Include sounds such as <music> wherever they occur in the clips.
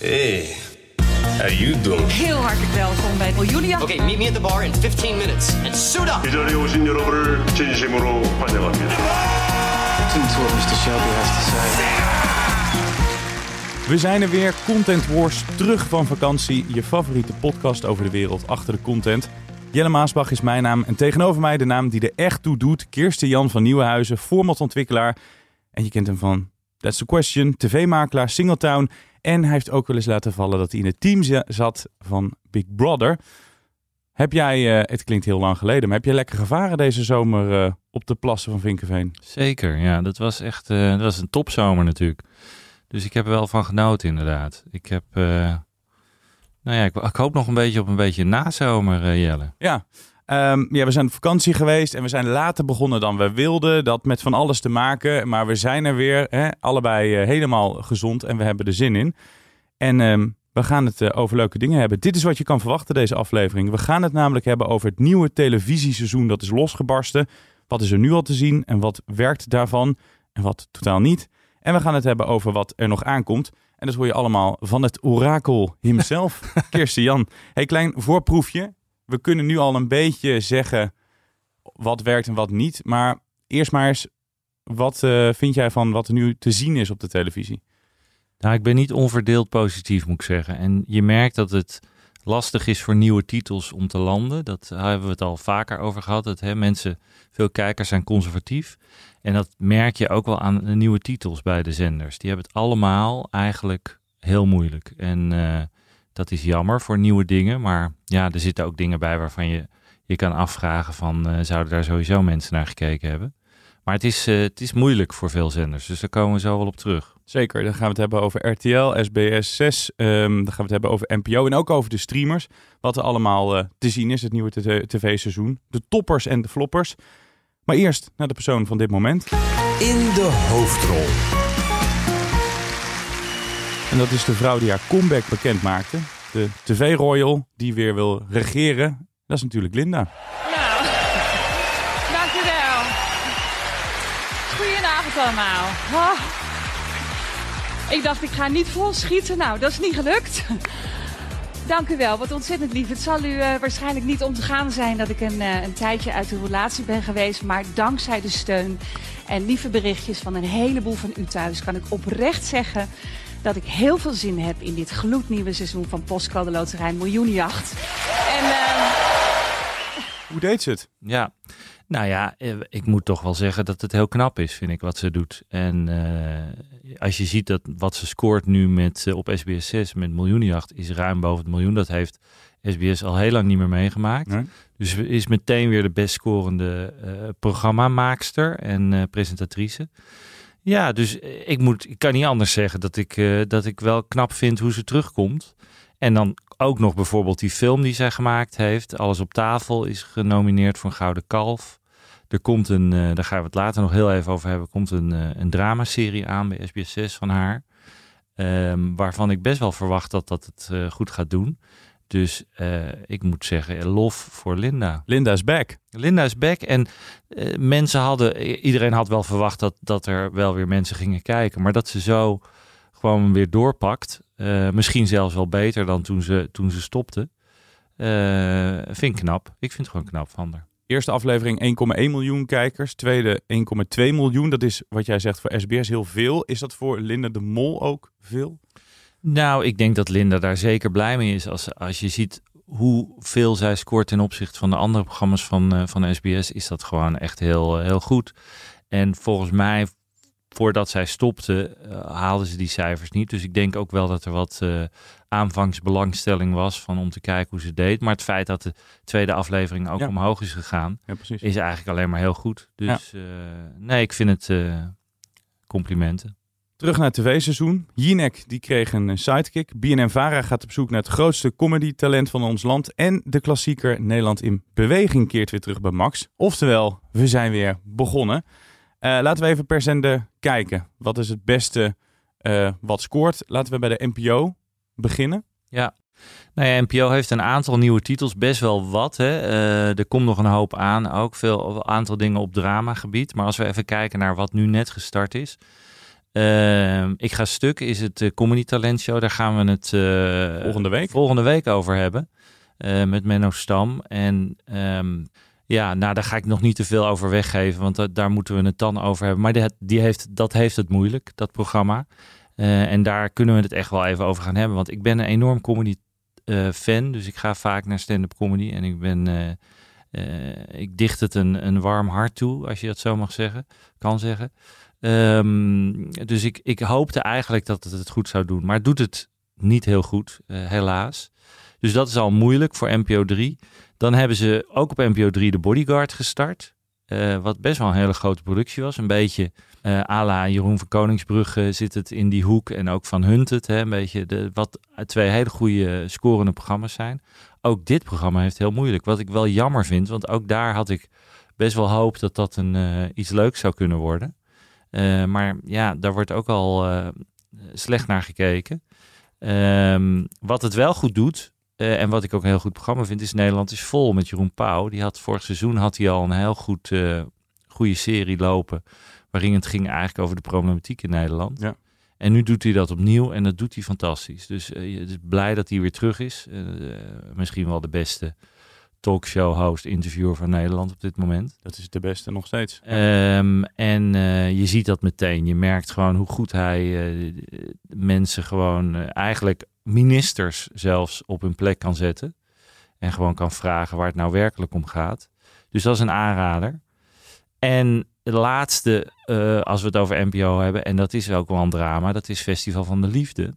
Hey, how you doing? Heel hartelijk welkom bij Miljoenenjacht. Okay, meet me at the bar in 15 minutes and suit up. 이 자리에 오신 여러분을 진심으로 환영합니다. Listen to what Mr. Shelby has to say. We zijn er weer, Content Wars, terug van vakantie. Je favoriete podcast over de wereld achter de content. Jelle Maasbach is mijn naam en tegenover mij de naam die er echt toe doet. Kirsten Jan van Nieuwenhuizen, formatontwikkelaar. En je kent hem van That's the Question, tv-makelaar, Singletown. En hij heeft ook wel eens laten vallen dat hij in het team za- zat van Big Brother. Heb jij, eh, het klinkt heel lang geleden, maar heb jij lekker gevaren deze zomer eh, op de plassen van Vinkenveen? Zeker, ja. Dat was echt eh, dat was een topzomer natuurlijk. Dus ik heb er wel van genoten inderdaad. Ik heb, nou ja, ik, ik hoop nog een beetje op een beetje nazomer, Jelle. Ja. Ehm, ja, we zijn op vakantie geweest en we zijn later begonnen dan we wilden. Dat met van alles te maken, maar we zijn er weer. Hè, allebei eh, helemaal gezond en we hebben er zin in. En ehm, we gaan het eh, over leuke dingen hebben. Dit is wat je kan verwachten deze aflevering. We gaan het namelijk hebben over het nieuwe televisieseizoen dat is losgebarsten. Wat is er nu al te zien en wat werkt daarvan en wat totaal niet. En we gaan het hebben over wat er nog aankomt. En dat hoor je allemaal van het orakel himself, <laughs> Kirsten Jan. Hey, klein voorproefje. We kunnen nu al een beetje zeggen wat werkt en wat niet. Maar eerst maar eens, wat eh, vind jij van wat er nu te zien is op de televisie? Nou, ik ben niet onverdeeld positief, moet ik zeggen. En je merkt dat het lastig is voor nieuwe titels om te landen. Dat hebben we het al vaker over gehad. Dat hè, mensen, veel kijkers zijn conservatief. En dat merk je ook wel aan de nieuwe titels bij de zenders. Die hebben het allemaal eigenlijk heel moeilijk. En eh, dat is jammer voor nieuwe dingen. Maar ja, er zitten ook dingen bij waarvan je je kan afvragen van... eh, zouden daar sowieso mensen naar gekeken hebben? Maar het is, eh, het is moeilijk voor veel zenders. Dus daar komen we zo wel op terug. Zeker, dan gaan we het hebben over RTL, SBS 6. ehm, dan gaan we het hebben over NPO en ook over de streamers. Wat er allemaal eh, te zien is, het nieuwe tv- tv-seizoen. De toppers en de floppers. Maar eerst naar de persoon van dit moment. In de hoofdrol. En dat is de vrouw die haar comeback bekend maakte. De tv-royal die weer wil regeren. Dat is natuurlijk Linda. Nou, dank u wel. Goedenavond allemaal. Ah. Ik dacht, ik ga niet vol schieten. Nou, dat is niet gelukt. Dank u wel, wat ontzettend lief. Het zal u eh, waarschijnlijk niet ontgaan zijn dat ik een, eh, een tijdje uit de relatie ben geweest. Maar dankzij de steun en lieve berichtjes van een heleboel van u thuis... kan ik oprecht zeggen dat ik heel veel zin heb in dit gloednieuwe seizoen van Postcode Loterij Miljoenenjacht. En... eh, Hoe deed ze het? Ja, nou ja, eh, ik moet toch wel zeggen dat het heel knap is, vind ik, wat ze doet. En eh, als je ziet dat wat ze scoort nu met, op SBS 6 met miljoenenjacht, is ruim boven het miljoen. Dat heeft SBS al heel lang niet meer meegemaakt. Nee? Dus ze is meteen weer de best scorende eh programmamaakster en eh, presentatrice. Ja, dus eh, ik, moet, ik kan niet anders zeggen dat ik, eh, dat ik wel knap vind hoe ze terugkomt. En dan ook nog bijvoorbeeld die film die zij gemaakt heeft. Alles op tafel is genomineerd voor een Gouden Kalf. Er komt een, eh, daar gaan we het later nog heel even over hebben, komt een, een dramaserie aan bij SBS 6 van haar. Ehm, waarvan ik best wel verwacht dat dat het goed gaat doen. Dus eh, ik moet zeggen, lof voor Linda. Linda is back. Linda is back en eh, mensen hadden, iedereen had wel verwacht dat, dat er wel weer mensen gingen kijken. Maar dat ze zo gewoon weer doorpakt, eh, misschien zelfs wel beter dan toen ze, toen ze stopte, vind ik knap. Ik vind het gewoon knap van haar. Eerste aflevering 1,1 miljoen kijkers. Tweede 1,2 miljoen. Dat is wat jij zegt voor SBS heel veel. Is dat voor Linda de Mol ook veel? Nou, ik denk dat Linda daar zeker blij mee is. Als, als je ziet hoeveel zij scoort ten opzichte van de andere programma's van, eh, van SBS, is dat gewoon echt heel, eh, heel goed. En volgens mij, voordat zij stopte, eh, haalden ze die cijfers niet. Dus ik denk ook wel dat er wat aanvangsbelangstelling was van om te kijken hoe ze deed. Maar het feit dat de tweede aflevering ook Ja. omhoog is gegaan, Ja, is eigenlijk alleen maar heel goed. Dus nee, ik vind het complimenten. Terug naar het tv-seizoen. Jinek die kreeg een sidekick. BNN-Vara gaat op zoek naar het grootste comedy-talent van ons land. En de klassieker Nederland in Beweging keert weer terug bij Max. Oftewel, we zijn weer begonnen. Eh, laten we even per zender kijken. Wat is het beste eh, wat scoort? Laten we bij de NPO beginnen. Ja. Nou ja, NPO heeft een aantal nieuwe titels, best wel wat. Hè. Eh, er komt nog een hoop aan, ook veel aantal dingen op dramagebied. Maar als we even kijken naar wat nu net gestart is. Ehm, ik ga stuk is het uh, Comedy Talent Show. Daar gaan we het uh, volgende week volgende week over hebben. Uh, met Menno Stam. En um, ja, nou daar ga ik nog niet te veel over weggeven. Want daar moeten we het dan over hebben. Maar die, die heeft, dat heeft het moeilijk, dat programma. en daar kunnen we het echt wel even over gaan hebben. Want ik ben een enorm comedy fan. Dus ik ga vaak naar stand-up comedy. En ik ben... ik dicht het een, een warm hart toe, als je dat zo mag zeggen, kan zeggen. Um, dus ik, ik hoopte eigenlijk dat het het goed zou doen. Maar het doet het niet heel goed, uh, helaas. Dus dat is al moeilijk voor NPO 3. Dan hebben ze ook op NPO 3 de Bodyguard gestart. Uh, wat best wel een hele grote productie was. Een beetje uh, à la Jeroen van Koningsbrugge zit het in die hoek. En ook van Hunted. Hè, een beetje de, wat twee hele goede scorende programma's zijn. Ook dit programma heeft heel moeilijk. Wat ik wel jammer vind. Want ook daar had ik best wel hoop dat dat een, iets leuks zou kunnen worden. Uh, maar ja, daar wordt ook al uh, slecht naar gekeken. Um, wat het wel goed doet, uh, en wat ik ook een heel goed programma vind, is Nederland is vol met Jeroen Pauw. Die had vorig seizoen had hij al een heel goed, goede serie lopen. Waarin het ging eigenlijk over de problematiek in Nederland. Ja. En nu doet hij dat opnieuw en dat doet hij fantastisch. Dus je is blij dat hij weer terug is. misschien wel de beste talkshow host, interviewer van Nederland op dit moment. Dat is de beste nog steeds. Um, en uh, je ziet dat meteen. Je merkt gewoon hoe goed hij uh, mensen gewoon uh, eigenlijk ministers zelfs op hun plek kan zetten. En gewoon kan vragen waar het nou werkelijk om gaat. Dus dat is een aanrader. En de laatste, als we het over NPO hebben, en dat is ook wel een drama, dat is Festival van de Liefde.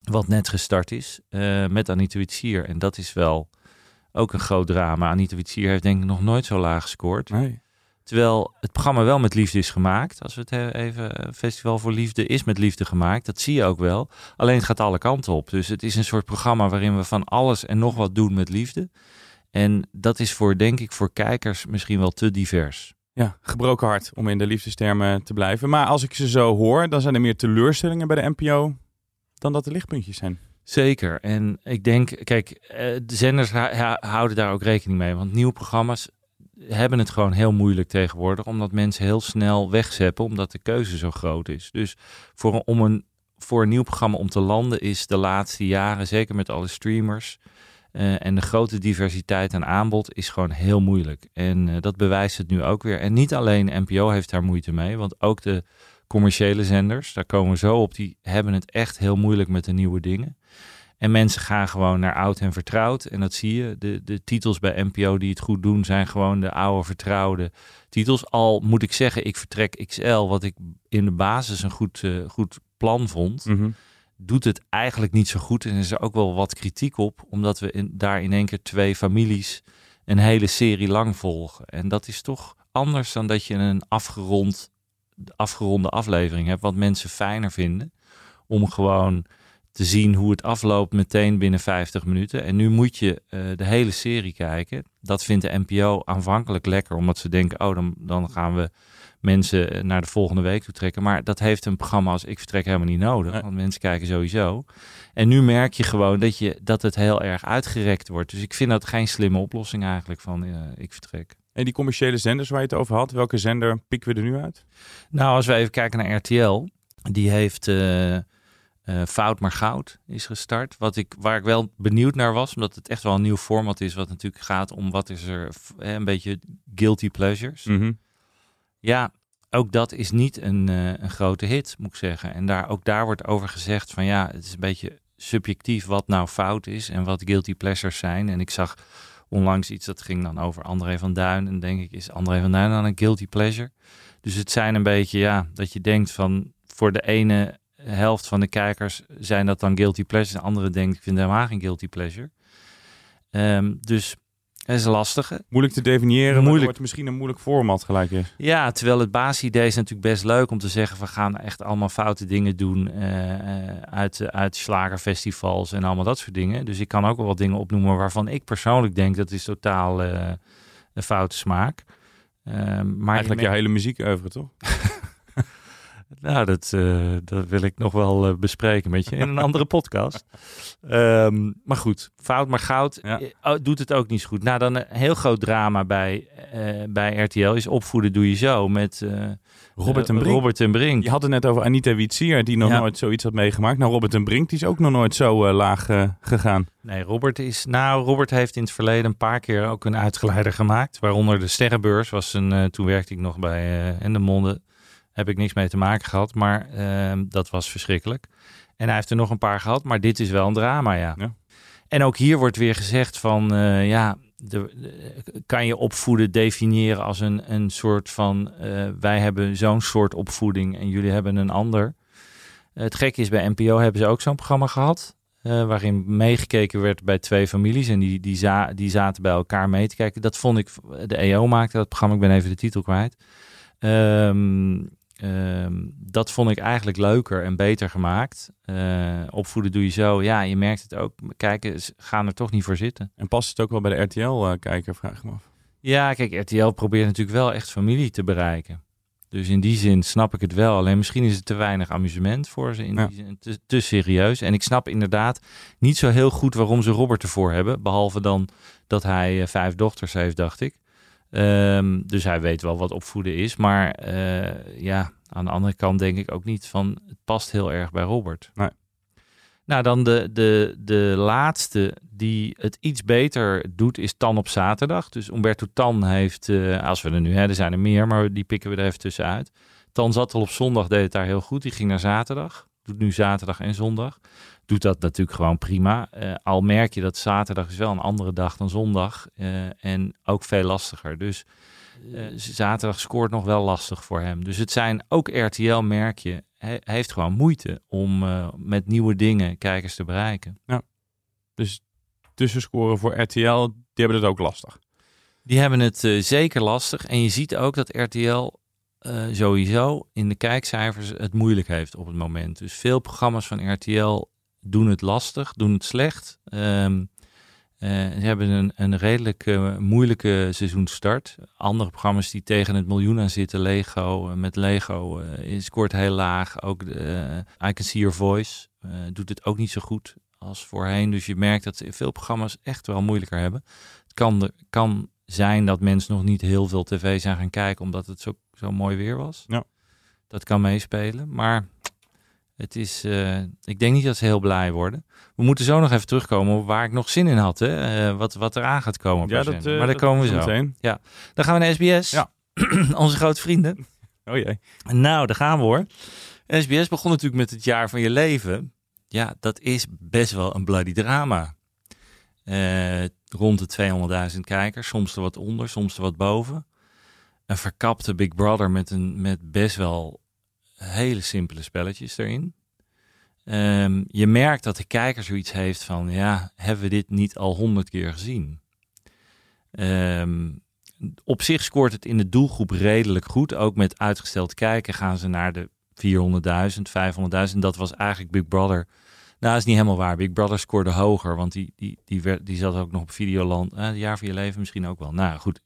Wat net gestart is met Anita Witsier. En dat is wel ook een groot drama. Anita Witsier heeft denk ik nog nooit zo laag gescoord. Nee. Terwijl het programma wel met liefde is gemaakt. Als we het even, Festival voor Liefde is met liefde gemaakt. Dat zie je ook wel. Alleen het gaat alle kanten op. Dus het is een soort programma waarin we van alles en nog wat doen met liefde. En dat is voor, denk ik, voor kijkers misschien wel te divers. Ja, gebroken hart om in de liefdestermen te blijven. Maar als ik ze zo hoor, dan zijn er meer teleurstellingen bij de NPO dan dat er lichtpuntjes zijn. Zeker. En ik denk, kijk, eh, de zenders houden daar ook rekening mee. Want nieuwe programma's hebben het gewoon heel moeilijk tegenwoordig. Omdat mensen heel snel wegzeppen, omdat de keuze zo groot is. Dus voor, om een, voor een nieuw programma om te landen is de laatste jaren, zeker met alle streamers... Uh, en de grote diversiteit aan aanbod is gewoon heel moeilijk. En uh, dat bewijst het nu ook weer. En niet alleen NPO heeft daar moeite mee, want ook de commerciële zenders, daar komen we zo op, die hebben het echt heel moeilijk met de nieuwe dingen. En mensen gaan gewoon naar oud en vertrouwd. En dat zie je. De, de titels bij NPO die het goed doen, zijn gewoon de oude vertrouwde titels. Al moet ik zeggen, ik vertrek XL, wat ik in de basis een goed, uh, goed plan vond. Mm -hmm. Doet het eigenlijk niet zo goed. En er is er ook wel wat kritiek op, omdat we in, daar in één keer twee families een hele serie lang volgen. En dat is toch anders dan dat je een afgerond, afgeronde aflevering hebt, wat mensen fijner vinden. Om gewoon te zien hoe het afloopt meteen binnen 50 minuten. En nu moet je uh, de hele serie kijken. Dat vindt de NPO aanvankelijk lekker, omdat ze denken: oh, dan, dan gaan we mensen naar de volgende week toe trekken. Maar dat heeft een programma als Ik Vertrek helemaal niet nodig, want mensen kijken sowieso. En nu merk je gewoon dat, je, dat het heel erg uitgerekt wordt. Dus ik vind dat geen slimme oplossing eigenlijk van uh, Ik Vertrek. En die commerciële zenders waar je het over had, welke zender pikken we er nu uit? Nou, als we even kijken naar RTL, die heeft. Uh, uh, Fout maar Goud is gestart. Wat ik, waar ik wel benieuwd naar was, omdat het echt wel een nieuw format is, wat natuurlijk gaat om wat is er een beetje guilty pleasures. Mm -hmm. Ja, ook dat is niet een, uh, een grote hit, moet ik zeggen. En daar, ook daar wordt over gezegd van ja, het is een beetje subjectief wat nou fout is en wat guilty pleasures zijn. En ik zag onlangs iets dat ging dan over André van Duin. En denk ik, is André van Duin dan een guilty pleasure? Dus het zijn een beetje, ja, dat je denkt van voor de ene helft van de kijkers zijn dat dan guilty pleasures. De andere denkt, ik vind helemaal geen guilty pleasure. Um, dus het is lastig. Moeilijk te definiëren, moeilijk. wordt misschien een moeilijk format gelijk is. Ja, terwijl het basisidee is natuurlijk best leuk om te zeggen... we gaan echt allemaal foute dingen doen uh, uit, uit slagerfestivals en allemaal dat soort dingen. Dus ik kan ook wel wat dingen opnoemen waarvan ik persoonlijk denk... dat is totaal uh, een foute smaak. Um, maar Eigenlijk je hele muziek over toch? <laughs> nou, dat, eh, dat wil ik nog wel eh, bespreken met je in een <laughs> andere podcast. Ehm, maar goed, fout maar goud Ja. eh, oh, doet het ook niet zo goed. Nou, dan een heel groot drama bij, bij RTL is opvoeden doe je zo met Robert en Brink. Robert en Brink. Je had het net over Anita Witsier, die nog Ja. nooit zoiets had meegemaakt. Nou, Robert en Brink, die is ook nog nooit zo laag gegaan. Nee, Robert is. Nou, Robert heeft in het verleden een paar keer ook een uitgeleider gemaakt. Waaronder de Sterrenbeurs was een. toen werkte ik nog bij En de Monde. Heb ik niks mee te maken gehad, maar ehm, dat was verschrikkelijk. En hij heeft er nog een paar gehad, maar dit is wel een drama, ja. Ja. En ook hier wordt weer gezegd van, eh, ja, de, de- kan je opvoeden definiëren als een, een soort van, eh, wij hebben zo'n soort opvoeding en jullie hebben een ander. Het gekke is, bij NPO hebben ze ook zo'n programma gehad. eh, waarin meegekeken werd bij twee families. En die, die, za- die zaten bij elkaar mee te kijken. Dat vond ik. De EO maakte dat programma. Ik ben even de titel kwijt. Ehm, ehm, dat vond ik eigenlijk leuker en beter gemaakt. Eh, opvoeden doe je zo. Ja, je merkt het ook. Kijken, ze gaan er toch niet voor zitten. En past het ook wel bij de RTL-kijker, vraag ik me af. Ja, kijk, RTL probeert natuurlijk wel echt familie te bereiken. Dus in die zin snap ik het wel. Alleen misschien is het te weinig amusement voor ze. In Ja. die zin, te, te serieus. En ik snap inderdaad niet zo heel goed waarom ze Robert ervoor hebben. Behalve dan dat hij eh, vijf dochters heeft, dacht ik. Ehm, dus hij weet wel wat opvoeden is. Maar eh, ja, aan de andere kant denk ik ook niet van... het past heel erg bij Robert. Nee. Nou, dan de, de, de laatste die het iets beter doet, is Tan op zaterdag. Dus Umberto Tan heeft, eh, als we er nu, hè, er zijn er meer, maar die pikken we er even tussenuit. Tan zat al op zondag, deed het daar heel goed. Die ging naar zaterdag. Doet nu zaterdag en zondag. Doet dat natuurlijk gewoon prima. Eh, al merk je dat zaterdag is wel een andere dag dan zondag. eh, en ook veel lastiger. Dus eh, zaterdag scoort nog wel lastig voor hem. Dus het zijn ook RTL, merk je, he- heeft gewoon moeite om met nieuwe dingen kijkers te bereiken. Dus tussenscoren voor RTL, die hebben het ook lastig. Die hebben het zeker lastig. En je ziet ook dat RTL eh, sowieso in de kijkcijfers het moeilijk heeft op het moment. Dus veel programma's van RTL doen het lastig, doen het slecht. Ehm, eh, ze hebben een, een redelijk eh, moeilijke seizoenstart. Andere programma's die tegen het miljoen aan zitten, Lego, met Lego, eh, scoort heel laag. Ook I Can See Your Voice doet het ook niet zo goed als voorheen. Dus je merkt dat veel programma's echt wel moeilijker hebben. Het kan, kan zijn dat mensen nog niet heel veel tv zijn gaan kijken omdat het zo, zo mooi weer was. Ja. Dat kan meespelen. Maar het is, eh, ik denk niet dat ze heel blij worden. We moeten zo nog even terugkomen op waar ik nog zin in had. Hè? Eh, wat, wat eraan gaat komen. per zender. eh, maar daar komen we zo. meteen. Dan gaan we naar SBS. Ja. <clears throat> Onze grote vrienden. Oh jee. Nou, daar gaan we hoor. SBS begon natuurlijk met het jaar van je leven. Ja, dat is best wel een bloody drama. Rond de 200.000 kijkers, soms er wat onder, soms er wat boven. Een verkapte Big Brother met, een, met best wel hele simpele spelletjes erin. Ehm, je merkt dat de kijker zoiets heeft van, ja, hebben we dit niet al honderd keer gezien? Ehm, op zich scoort het in de doelgroep redelijk goed. Ook met uitgesteld kijken gaan ze naar de 400.000, 500.000. Dat was eigenlijk Big Brother. Nou, dat is niet helemaal waar. Big Brother scoorde hoger, want die, die, die, werd, die zat ook nog op Videoland. Eh, het jaar van je leven misschien ook wel. Nou goed,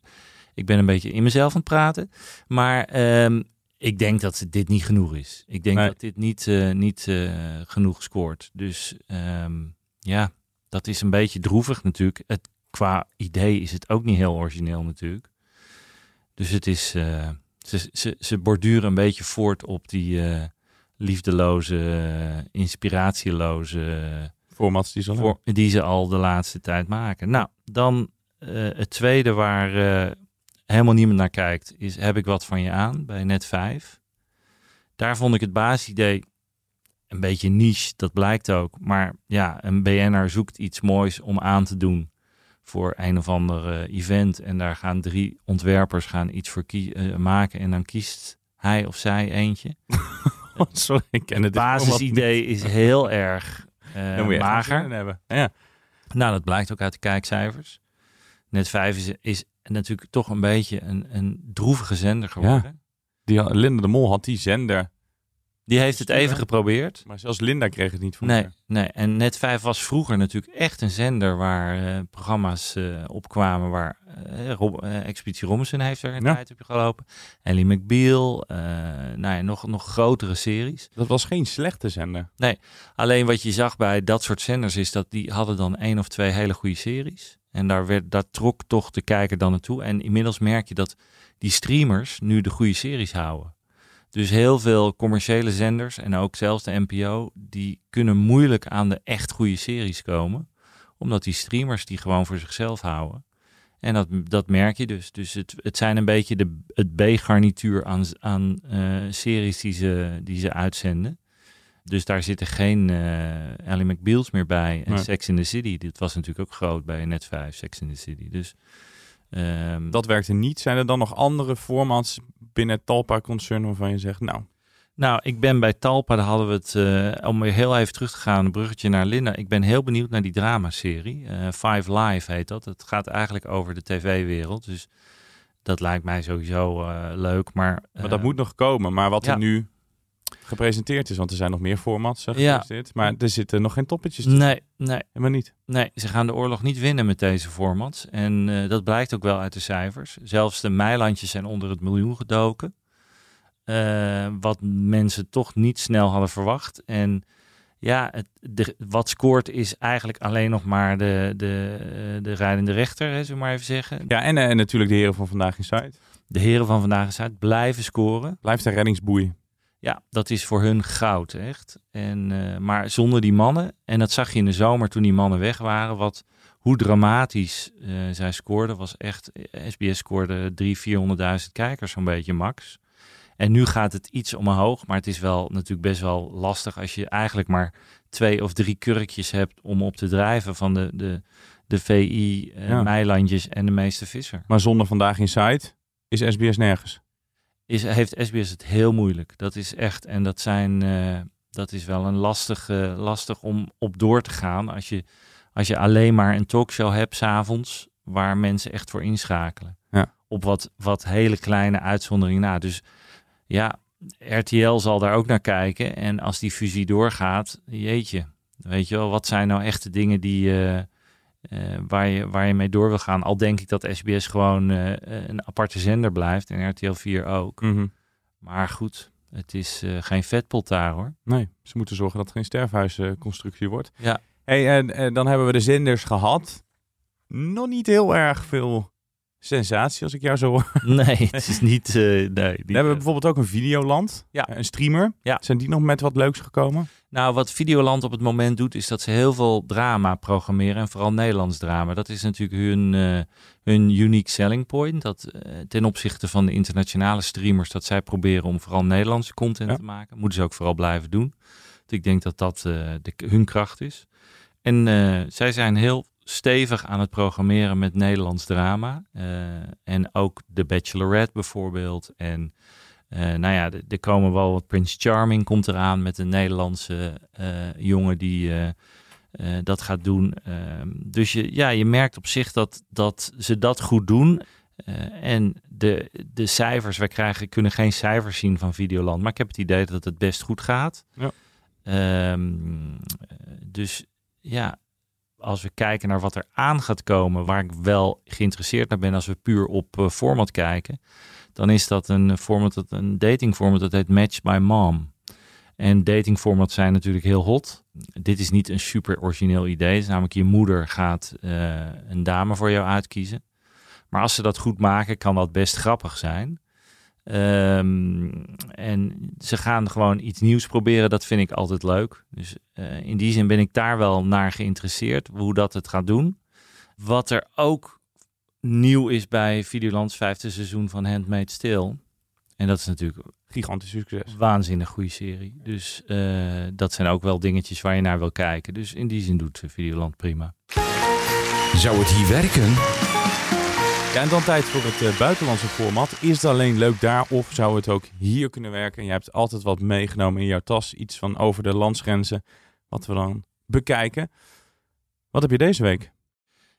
ik ben een beetje in mezelf aan het praten. Maar ehm, ik denk dat dit niet genoeg is. Ik denk Nee. dat dit niet, eh, niet eh, genoeg scoort. Dus ehm, ja, dat is een beetje droevig natuurlijk. Het, qua idee is het ook niet heel origineel natuurlijk. Dus het is, eh, ze, ze, ze borduren een beetje voort op die liefdeloze, inspiratieloze Formats die voor, die ze al de laatste tijd maken. Nou, dan het tweede waar helemaal niemand naar kijkt, is Heb ik wat van je aan bij Net 5. Daar vond ik het basisidee een beetje niche, dat blijkt ook. Maar ja, een BN'er zoekt iets moois om aan te doen voor een of ander eh, event. En daar gaan drie ontwerpers gaan iets voor eh, maken. En dan kiest hij of zij eentje. <laughs> Oh, sorry, ik ken Het basisidee is heel erg eh, echt mager. Ja. Nou, dat blijkt ook uit de kijkcijfers. Net 5 is, is natuurlijk toch een beetje een, een droevige zender geworden. Die, had- Linda de Mol had die zender Die heeft het even geprobeerd. Maar zelfs Linda kreeg het niet voor Nee, elkaar. nee. En Net 5 was vroeger natuurlijk echt een zender waar eh, programma's eh, opkwamen waar eh, Rob, eh, Expeditie Robinson heeft er een Ja. tijd op gelopen. Ellie McBeal, eh nou ja, nog, nog grotere series. Dat was geen slechte zender. Alleen wat je zag bij dat soort zenders is dat die hadden dan één of twee hele goede series. En daar, werd, daar trok toch de kijker dan naartoe. En inmiddels merk je dat die streamers nu de goede series houden. Dus heel veel commerciële zenders en ook zelfs de NPO, die kunnen moeilijk aan de echt goede series komen. Omdat die streamers die gewoon voor zichzelf houden. En dat, dat merk je dus. Dus het, het zijn een beetje de, het B-garnituur aan, aan eh, series die ze, die ze uitzenden. Dus daar zitten geen eh Ellie McBeals meer bij. En Nee. Sex in the City, dit was natuurlijk ook groot bij Net 5, Sex in the City. Dus ehm, Dat werkte niet. Zijn er dan nog andere formats binnen het Talpa-concern waarvan je zegt, nou, Nou, ik ben bij Talpa, daar hadden we het, eh, om weer heel even terug te gaan, een bruggetje naar Linda. Ik ben heel benieuwd naar die dramaserie. eh Five Live heet dat. Het gaat eigenlijk over de tv-wereld. Dus dat lijkt mij sowieso leuk. Maar, maar dat moet nog komen. Maar wat ja. er nu gepresenteerd is, want er zijn nog meer formats Ja. gepresenteerd. Maar er zitten nog geen toppetjes tussen. Nee, nee, Helemaal niet. nee, ze gaan de oorlog niet winnen met deze formats. En eh, dat blijkt ook wel uit de cijfers. Zelfs de meilandjes zijn onder het miljoen gedoken. Eh, wat mensen toch niet snel hadden verwacht. En ja, het, de, wat scoort is eigenlijk alleen nog maar de, de, eh, de rijdende rechter, hè, zullen we maar even zeggen. Ja, en, en natuurlijk de heren van Vandaag in Zuid. De heren van Vandaag is uit blijven scoren. Blijft een reddingsboei. Ja, dat is voor hun goud, echt. En, eh, maar zonder die mannen, en dat zag je in de zomer toen die mannen weg waren, wat, hoe dramatisch eh, zij scoorden, was echt, eh, SBS scoorde 300.000, 400.000 kijkers zo'n beetje max. En nu gaat het iets omhoog, maar het is wel natuurlijk best wel lastig als je eigenlijk maar twee of drie kurkjes hebt om op te drijven van de, de, de VI, eh, Ja. Meilandjes en de meeste visser. Maar zonder Vandaag in Zuid is SBS nergens. Is, heeft SBS het heel moeilijk. Dat is echt, en dat zijn, eh, dat is wel een lastig, eh, lastig om op door te gaan als je, als je alleen maar een talkshow hebt s'avonds waar mensen echt voor inschakelen. Ja. Op wat, wat hele kleine uitzonderingen na. Dus ja, RTL zal daar ook naar kijken. En als die fusie doorgaat, jeetje, weet je wel, wat zijn nou echte dingen die, eh, eh, waar, je, waar je mee door wil gaan? Al denk ik dat SBS gewoon eh, een aparte zender blijft en RTL 4 ook. Mhm. Maar goed, het is eh, geen vetpot daar hoor. Nee, ze moeten zorgen dat het geen sterfhuisconstructie wordt. Ja. Hey, en, en dan hebben we de zenders gehad. Nog niet heel erg veel sensatie als ik jou zo hoor. <laughs> Nee, het is niet... eh, nee, niet We hebben bijvoorbeeld ook een Videoland. Ja. Een streamer. Ja. Zijn die nog met wat leuks gekomen? Nou, wat Videoland op het moment doet, is dat ze heel veel drama programmeren. En vooral Nederlands drama. Dat is natuurlijk hun, eh, hun unique selling point. Dat eh, ten opzichte van de internationale streamers, dat zij proberen om vooral Nederlandse content Ja. te maken. Moeten ze ook vooral blijven doen. Want ik denk dat dat eh, de, hun kracht is. En eh, zij zijn heel stevig aan het programmeren met Nederlands drama. Eh, en ook The Bachelorette bijvoorbeeld. En eh, nou ja, er- komen wel wat Prince Charming komt eraan met een Nederlandse eh, jongen die dat gaat doen. Ehm, dus je, ja, je merkt op zich dat, dat ze dat goed doen. En de, de cijfers, wij krijgen, kunnen geen cijfers zien van Videoland. Maar ik heb het idee dat het best goed gaat. Ja. Ehm, dus ja, als we kijken naar wat er aan gaat komen, waar ik wel geïnteresseerd naar ben als we puur op eh, format kijken, dan is dat een format, dat een dating format dat heet Match by Mom. En dating formats zijn natuurlijk heel hot. Dit is niet een super origineel idee. Namelijk je moeder gaat eh, een dame voor jou uitkiezen. Maar als ze dat goed maken, kan dat best grappig zijn. Ehm, en ze gaan gewoon iets nieuws proberen. Dat vind ik altijd leuk. Dus eh, in die zin ben ik daar wel naar geïnteresseerd. Hoe dat het gaat doen. Wat er ook nieuw is bij Videolands vijfde seizoen van Handmaid's Tale. En dat is natuurlijk Gigantisch succes. waanzinnig goede serie. Dus eh, dat zijn ook wel dingetjes waar je naar wil kijken. Dus in die zin doet Videoland prima. Zou het hier werken? Ja, en dan tijd voor het eh, buitenlandse format. Is het alleen leuk daar of zou het ook hier kunnen werken? En je hebt altijd wat meegenomen in jouw tas. Iets van over de landsgrenzen. Wat we dan bekijken. Wat heb je deze week?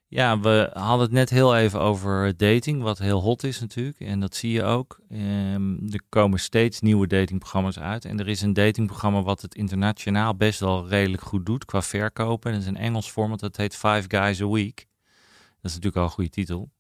Ja, we hadden het net heel even over dating, wat heel hot is natuurlijk. En dat zie je ook. Ehm, er komen steeds nieuwe datingprogramma's uit. En er is een datingprogramma wat het internationaal best wel redelijk goed doet qua verkopen. En dat is een Engels format, dat heet Five Guys a Week. Dat is natuurlijk al een goede titel.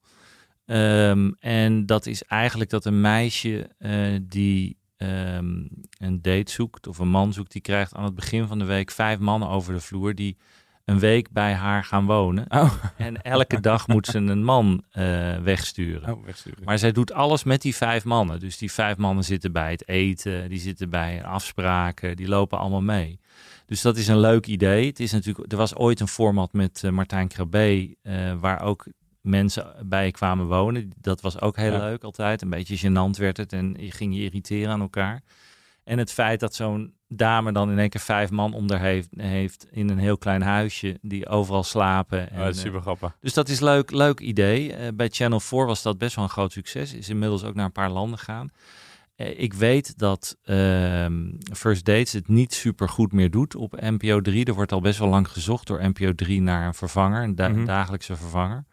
Ehm, en dat is eigenlijk dat een meisje eh, die ehm, een date zoekt of een man zoekt, die krijgt aan het begin van de week vijf mannen over de vloer die een week bij haar gaan wonen. Oh. En elke dag moet ze een man eh, wegsturen. Oh, wegsturen. Maar zij doet alles met die vijf mannen. Dus die vijf mannen zitten bij het eten, die zitten bij afspraken, die lopen allemaal mee. Dus dat is een leuk idee. Het is natuurlijk, er was ooit een format met eh, Martijn Krabbe, waar ook mensen bij kwamen wonen. Dat was ook heel Ja. leuk altijd. Een beetje gênant werd het en je ging je irriteren aan elkaar. En het feit dat zo'n dame dan in één keer vijf man onder heeft, heeft in een heel klein huisje, die overal slapen. En, Oh, dat is eh, super grappig. dus dat is leuk, leuk idee. Eh, bij Channel 4 was dat best wel een groot succes. Is inmiddels ook naar een paar landen gegaan. Eh, ik weet dat ehm, First Dates het niet super goed meer doet op NPO 3. Er wordt al best wel lang gezocht door NPO 3 naar een vervanger, een da- Mhm. dagelijkse vervanger.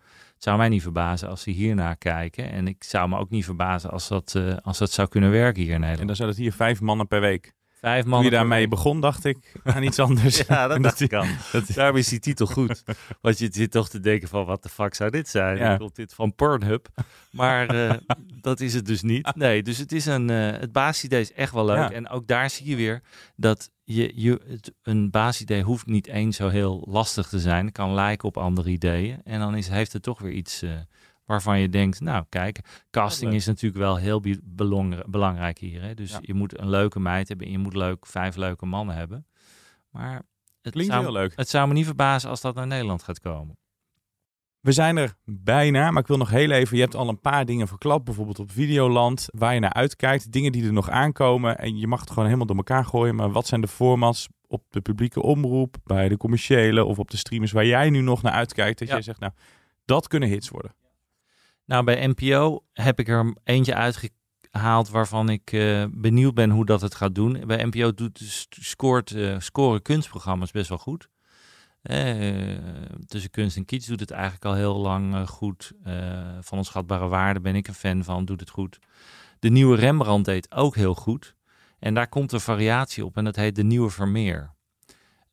Zou mij niet verbazen als ze hiernaar kijken. En ik zou me ook niet verbazen als dat, eh, als dat zou kunnen werken hier in En Nederland. dan zou het hier vijf mannen per week. Vijf Toen mannen je per daarmee begon, dacht ik aan iets anders. <laughs> Ja, dat <laughs> En dacht ik al. <laughs> dat- Daarom is die titel goed. Want je zit toch te denken van, wat de fuck zou dit zijn? Ja. Komt dit van Pornhub? Maar eh, dat is het dus niet. Nee, dus het is een, eh, het basisidee is echt wel leuk. Ja. En ook daar zie je weer dat je, je het, een basisidee hoeft niet eens zo heel lastig te zijn. Het kan lijken op andere ideeën. En dan is, heeft het toch weer iets eh, waarvan je denkt, nou kijk, casting is natuurlijk wel heel belangrijk hier. Hè? Dus Ja. je moet een leuke meid hebben en je moet leuk, vijf leuke mannen hebben. Maar het Klinkt zou, heel leuk. het zou me niet verbazen als dat naar Nederland gaat komen. We zijn er bijna, maar ik wil nog heel even. Je hebt al een paar dingen verklapt, bijvoorbeeld op Videoland, waar je naar uitkijkt. Dingen die er nog aankomen. En je mag het gewoon helemaal door elkaar gooien. Maar wat zijn de formats op de publieke omroep, bij de commerciële of op de streamers waar jij nu nog naar uitkijkt? Dat Ja. jij zegt, nou, dat kunnen hits worden. Nou, bij NPO heb ik er eentje uitgehaald waarvan ik eh, benieuwd ben hoe dat het gaat doen. Bij NPO doet, scoort, eh, scoren kunstprogramma's best wel goed. Eh, tussen kunst en kiets doet het eigenlijk al heel lang eh, goed. Eh, van onschatbare waarde ben ik een fan van, doet het goed. De nieuwe Rembrandt deed ook heel goed. En daar komt een variatie op en dat heet de nieuwe Vermeer.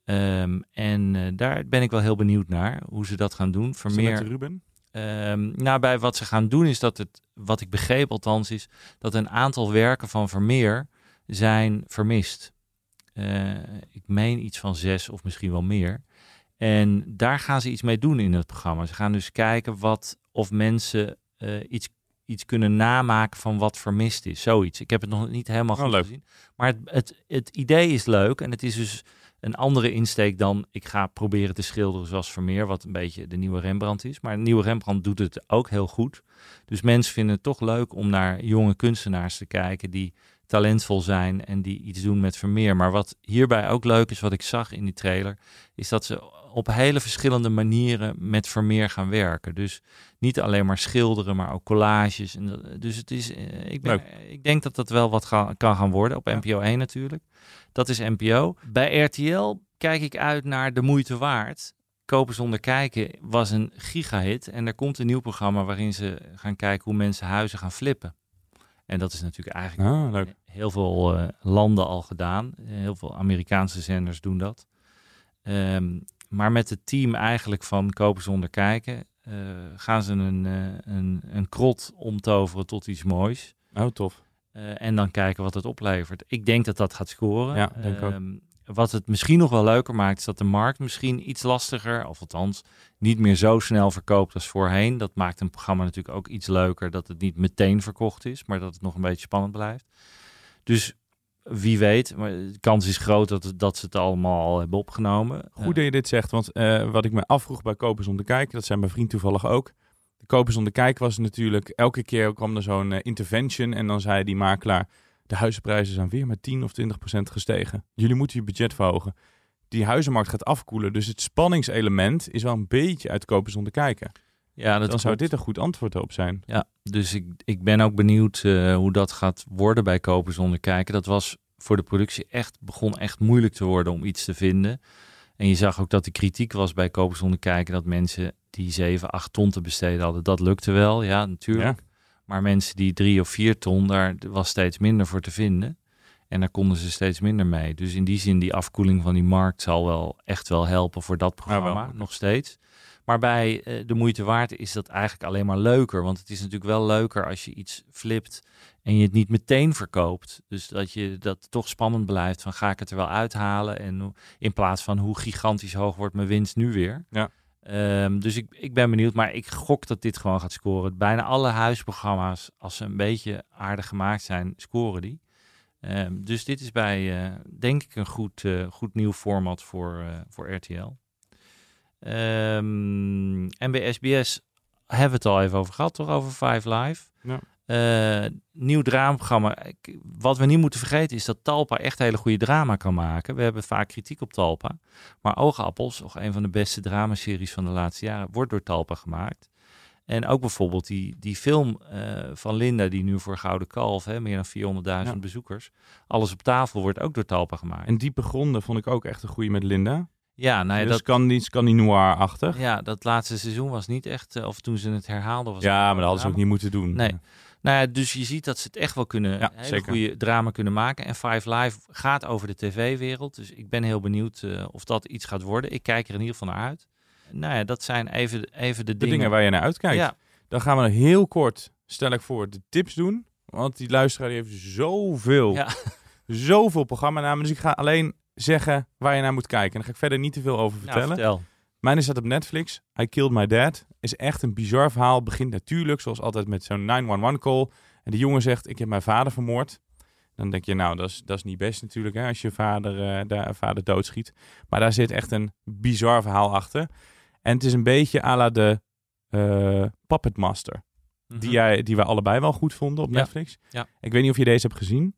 Ehm, en eh, daar ben ik wel heel benieuwd naar, hoe ze dat gaan doen. Vermeer, met Ruben? Ehm, nou, bij wat ze gaan doen is dat het, wat ik begreep althans, is dat een aantal werken van Vermeer zijn vermist. Ik meen iets van zes of misschien wel meer. En daar gaan ze iets mee doen in het programma. Ze gaan dus kijken wat, of mensen eh, iets, iets kunnen namaken van wat vermist is. Zoiets. Ik heb het nog niet helemaal Oh, goed leuk. gezien. Maar het, het, het idee is leuk en het is dus een andere insteek dan ik ga proberen te schilderen zoals Vermeer, wat een beetje de nieuwe Rembrandt is. Maar de nieuwe Rembrandt doet het ook heel goed. Dus mensen vinden het toch leuk om naar jonge kunstenaars te kijken die talentvol zijn en die iets doen met Vermeer. Maar wat hierbij ook leuk is, wat ik zag in die trailer, is dat ze op hele verschillende manieren met Vermeer gaan werken. Dus niet alleen maar schilderen, maar ook collages. En dat- dus het is, eh, ik, ben, ik denk dat dat wel wat ga- kan gaan worden op NPO 1 natuurlijk. Dat is NPO. Bij RTL kijk ik uit naar De Moeite Waard. Kopen zonder kijken was een gigahit. En er komt een nieuw programma waarin ze gaan kijken hoe mensen huizen gaan flippen. En dat is natuurlijk eigenlijk Ah, heel veel eh, landen al gedaan. Heel veel Amerikaanse zenders doen dat. Ehm, maar met het team eigenlijk van Kopen zonder kijken eh, gaan ze een, eh, een, een krot omtoveren tot iets moois. Oh, tof. Eh, en dan kijken wat het oplevert. Ik denk dat dat gaat scoren. Ja, denk ook. Ehm, wat het misschien nog wel leuker maakt, is dat de markt misschien iets lastiger, of althans niet meer zo snel verkoopt als voorheen. Dat maakt een programma natuurlijk ook iets leuker, dat het niet meteen verkocht is, maar dat het nog een beetje spannend blijft. Dus wie weet, maar de kans is groot dat, dat ze het allemaal al hebben opgenomen. Goed dat je dit zegt, want eh, wat ik me afvroeg bij Kopers om te kijken, dat zijn mijn vriend toevallig ook. De Kopers om te kijken was natuurlijk, elke keer kwam er zo'n eh, intervention en dan zei die makelaar, de huizenprijzen zijn weer met 10 of 20 procent gestegen. Jullie moeten je budget verhogen. Die huizenmarkt gaat afkoelen, dus het spanningselement is wel een beetje uit Kopers om te kijken. Ja, dat dan zou dit een goed antwoord op zijn. Ja, dus ik, ik ben ook benieuwd eh, hoe dat gaat worden bij Kopen zonder kijken. Dat was voor de productie echt, begon echt moeilijk te worden om iets te vinden. En je zag ook dat de kritiek was bij Kopen zonder kijken dat mensen die 7, 8 ton te besteden hadden. Dat lukte wel, ja, natuurlijk. Maar mensen die 3 of 4 ton, daar was steeds minder voor te vinden. En daar konden ze steeds minder mee. Dus in die zin, die afkoeling van die markt zal wel echt wel helpen voor dat programma, nog steeds. Maar bij eh, de moeite waard is dat eigenlijk alleen maar leuker. Want het is natuurlijk wel leuker als je iets flipt en je het niet meteen verkoopt. Dus dat je dat toch spannend blijft van ga ik het er wel uithalen. En in plaats van hoe gigantisch hoog wordt mijn winst nu weer. Ja. Ehm, dus ik, ik ben benieuwd, maar ik gok dat dit gewoon gaat scoren. Bijna alle huisprogramma's, als ze een beetje aardig gemaakt zijn, scoren die. Ehm, dus dit is bij, eh, denk ik, een goed, eh, goed nieuw format voor, voor RTL. Ehm, en bij SBS hebben we het al even over gehad, toch? Over Five Live. Ja. Eh, nieuw dramaprogramma. Wat we niet moeten vergeten is dat Talpa echt hele goede drama kan maken. We hebben vaak kritiek op Talpa. Maar Oogappels, nog een van de beste dramaseries van de laatste jaren, wordt door Talpa gemaakt. En ook bijvoorbeeld die, die film eh, van Linda, die nu voor Gouden Kalf, hè, meer dan 400.000 Ja. bezoekers. Alles op tafel wordt ook door Talpa gemaakt. En diepe gronden vond ik ook echt een goede met Linda. Ja, nou ja, dus dat, kan niet Scandinoir-achtig. ja, dat laatste seizoen was niet echt, eh, of toen ze het herhaalden was Ja, maar dat hadden ze ook niet moeten doen. Nee. Nou ja, dus je ziet dat ze het echt wel kunnen, Ja, hele goede drama kunnen maken. En Five Live gaat over de tv-wereld. Dus ik ben heel benieuwd eh, of dat iets gaat worden. Ik kijk er in ieder geval naar uit. Nou ja, dat zijn even, even de, De dingen, dingen. waar je naar uitkijkt. Ja, Dan gaan we heel kort, stel ik voor, de tips doen. Want die luisteraar die heeft zoveel, Ja. zoveel programmanamen. Dus ik ga alleen zeggen waar je naar moet kijken. En daar ga ik verder niet te veel over nou, vertellen. vertel. Mijn staat op Netflix. I Killed My Dad. Is echt een bizar verhaal. Begint natuurlijk, zoals altijd, met zo'n 911 call. En de jongen zegt, ik heb mijn vader vermoord. Dan denk je, nou, dat is, dat is niet best natuurlijk, hè, als je vader, eh daar, vader doodschiet. Maar daar zit echt een bizar verhaal achter. En het is een beetje à la de eh, Puppet Master. Die, jij, die wij allebei wel goed vonden op Mhm. Ja. Netflix. Ja. Ik weet niet of je deze hebt gezien.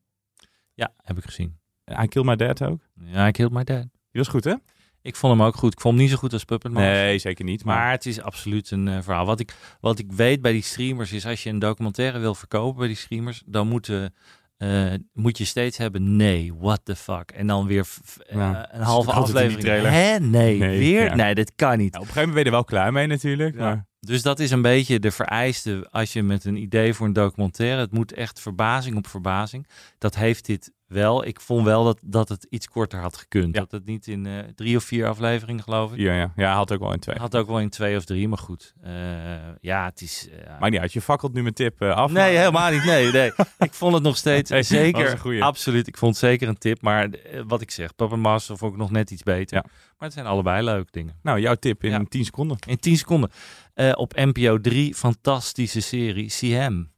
Ja, heb ik gezien. I Killed My Dad ook. Ja, ik hield my dad. Die was goed, hè? Ik vond hem ook goed. Ik vond hem niet zo goed als Puppet Master. Nee, zeker niet. Maar, Maar het is absoluut een eh, verhaal. Wat ik, wat ik weet bij die streamers is, als je een documentaire wil verkopen bij die streamers, dan moeten, eh, moet je steeds hebben, nee, what the fuck. En dan weer eh, Ja, een halve dat aflevering. trailer. Hè? Nee, Nee, weer? ja. Nee, dit kan niet. Nou, op een gegeven moment ben je er wel klaar mee natuurlijk. Ja. Maar Dus dat is een beetje de vereiste als je met een idee voor een documentaire. Het moet echt verbazing op verbazing. Dat heeft dit wel. Ik vond wel dat, dat het iets korter had gekund. Ja. Dat het niet in eh, drie of vier afleveringen, geloof ik. ja, ja. ja, had ook wel in twee. Had ook wel in twee of drie, maar goed. Eh, ja, het is. eh, Maar niet uit, je fakkelt nu mijn tip af. Nee, helemaal niet. Nee, nee. <laughs> ik vond het nog steeds Nee, zeker. Absoluut. Ik vond het zeker een tip. Maar wat ik zeg, Papa Master vond ik nog net iets beter. Ja. Maar het zijn allebei leuke dingen. Nou, jouw tip in Ja. 10 seconden. In 10 seconden. Op NPO 3, fantastische serie. Hem.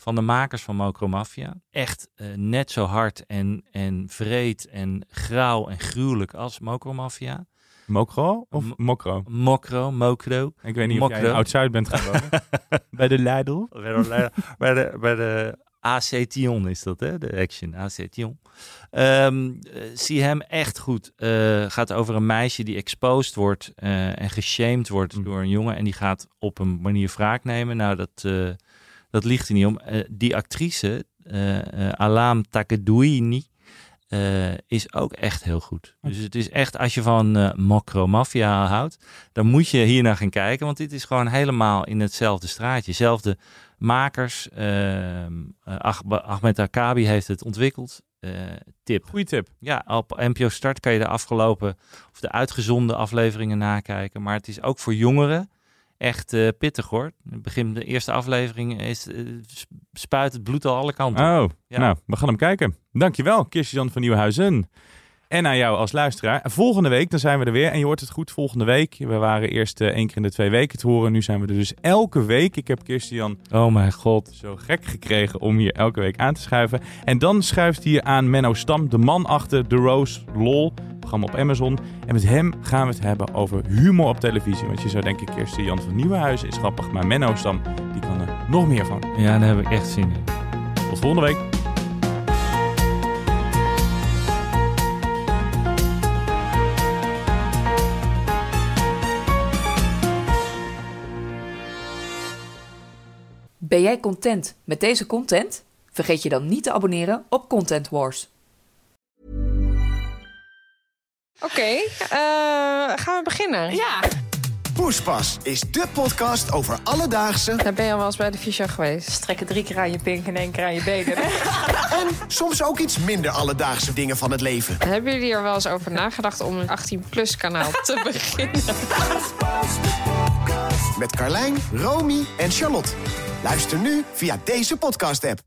Van de makers van Mokro Mafia. Echt eh, net zo hard en, en vreed en grauw en gruwelijk als Mokro Mafia. Mokro of Mo- Mokro? Mokro, Mokro. Ik weet niet of jij Oud-Zuid bent gaan wonen. <laughs> Bij de Lidl. Bij de, bij de, bij de AC Tion is dat, hè? De action, AC Tion. Ehm, eh, zie hem echt goed. Eh, gaat over een meisje die exposed wordt eh, en geshamed wordt Mm. door een jongen. En die gaat op een manier wraak nemen. Nou, dat, eh, dat ligt er niet om. Eh, die actrice, eh eh, Alam Takedouini, is ook echt heel goed. Dus het is echt, als je van eh Mokro Mafia houdt, dan moet je hier naar gaan kijken. Want dit is gewoon helemaal in hetzelfde straatje. Zelfde makers. Ach- Ahmed Akabi heeft het ontwikkeld. Tip. Goeie tip. Ja, op NPO Start kan je de afgelopen of de uitgezonde afleveringen nakijken. Maar het is ook voor jongeren echt eh, pittig hoor. In het begin de eerste aflevering is, eh, sp- spuit het bloed al alle kanten. Oh, Ja. nou, we gaan hem kijken. Dankjewel, Kirsten van Nieuwenhuizen. En aan jou als luisteraar. En Volgende week, dan zijn we er weer. En je hoort het goed, volgende week. We waren eerst eh, één keer in de twee weken te horen. Nu zijn we er dus elke week. Ik heb Kirsten Oh mijn god. zo gek gekregen om hier elke week aan te schuiven. En dan schuift hier aan Menno Stam, de man achter The Rose LOL, programma op Amazon. En met hem gaan we het hebben over humor op televisie. Want je zou denken, Kirsten Jan van Nieuwenhuizen is grappig. Maar Menno Stam, die kan er nog meer van. Ja, daar heb ik echt zin in. Tot volgende week. Jij content met deze content? Vergeet je dan niet te abonneren op Content Wars. Oké, eh, gaan we beginnen? Ja. Poespas is de podcast over alledaagse Daar ben je al wel eens bij de fysio geweest. Strekken drie keer aan je pink en één keer aan je benen. <laughs> en soms ook iets minder alledaagse dingen van het leven. Hebben jullie er wel eens over nagedacht om een 18-plus kanaal te <laughs> beginnen? Met Carlijn, Romy en Charlotte. Luister nu via deze podcast-app.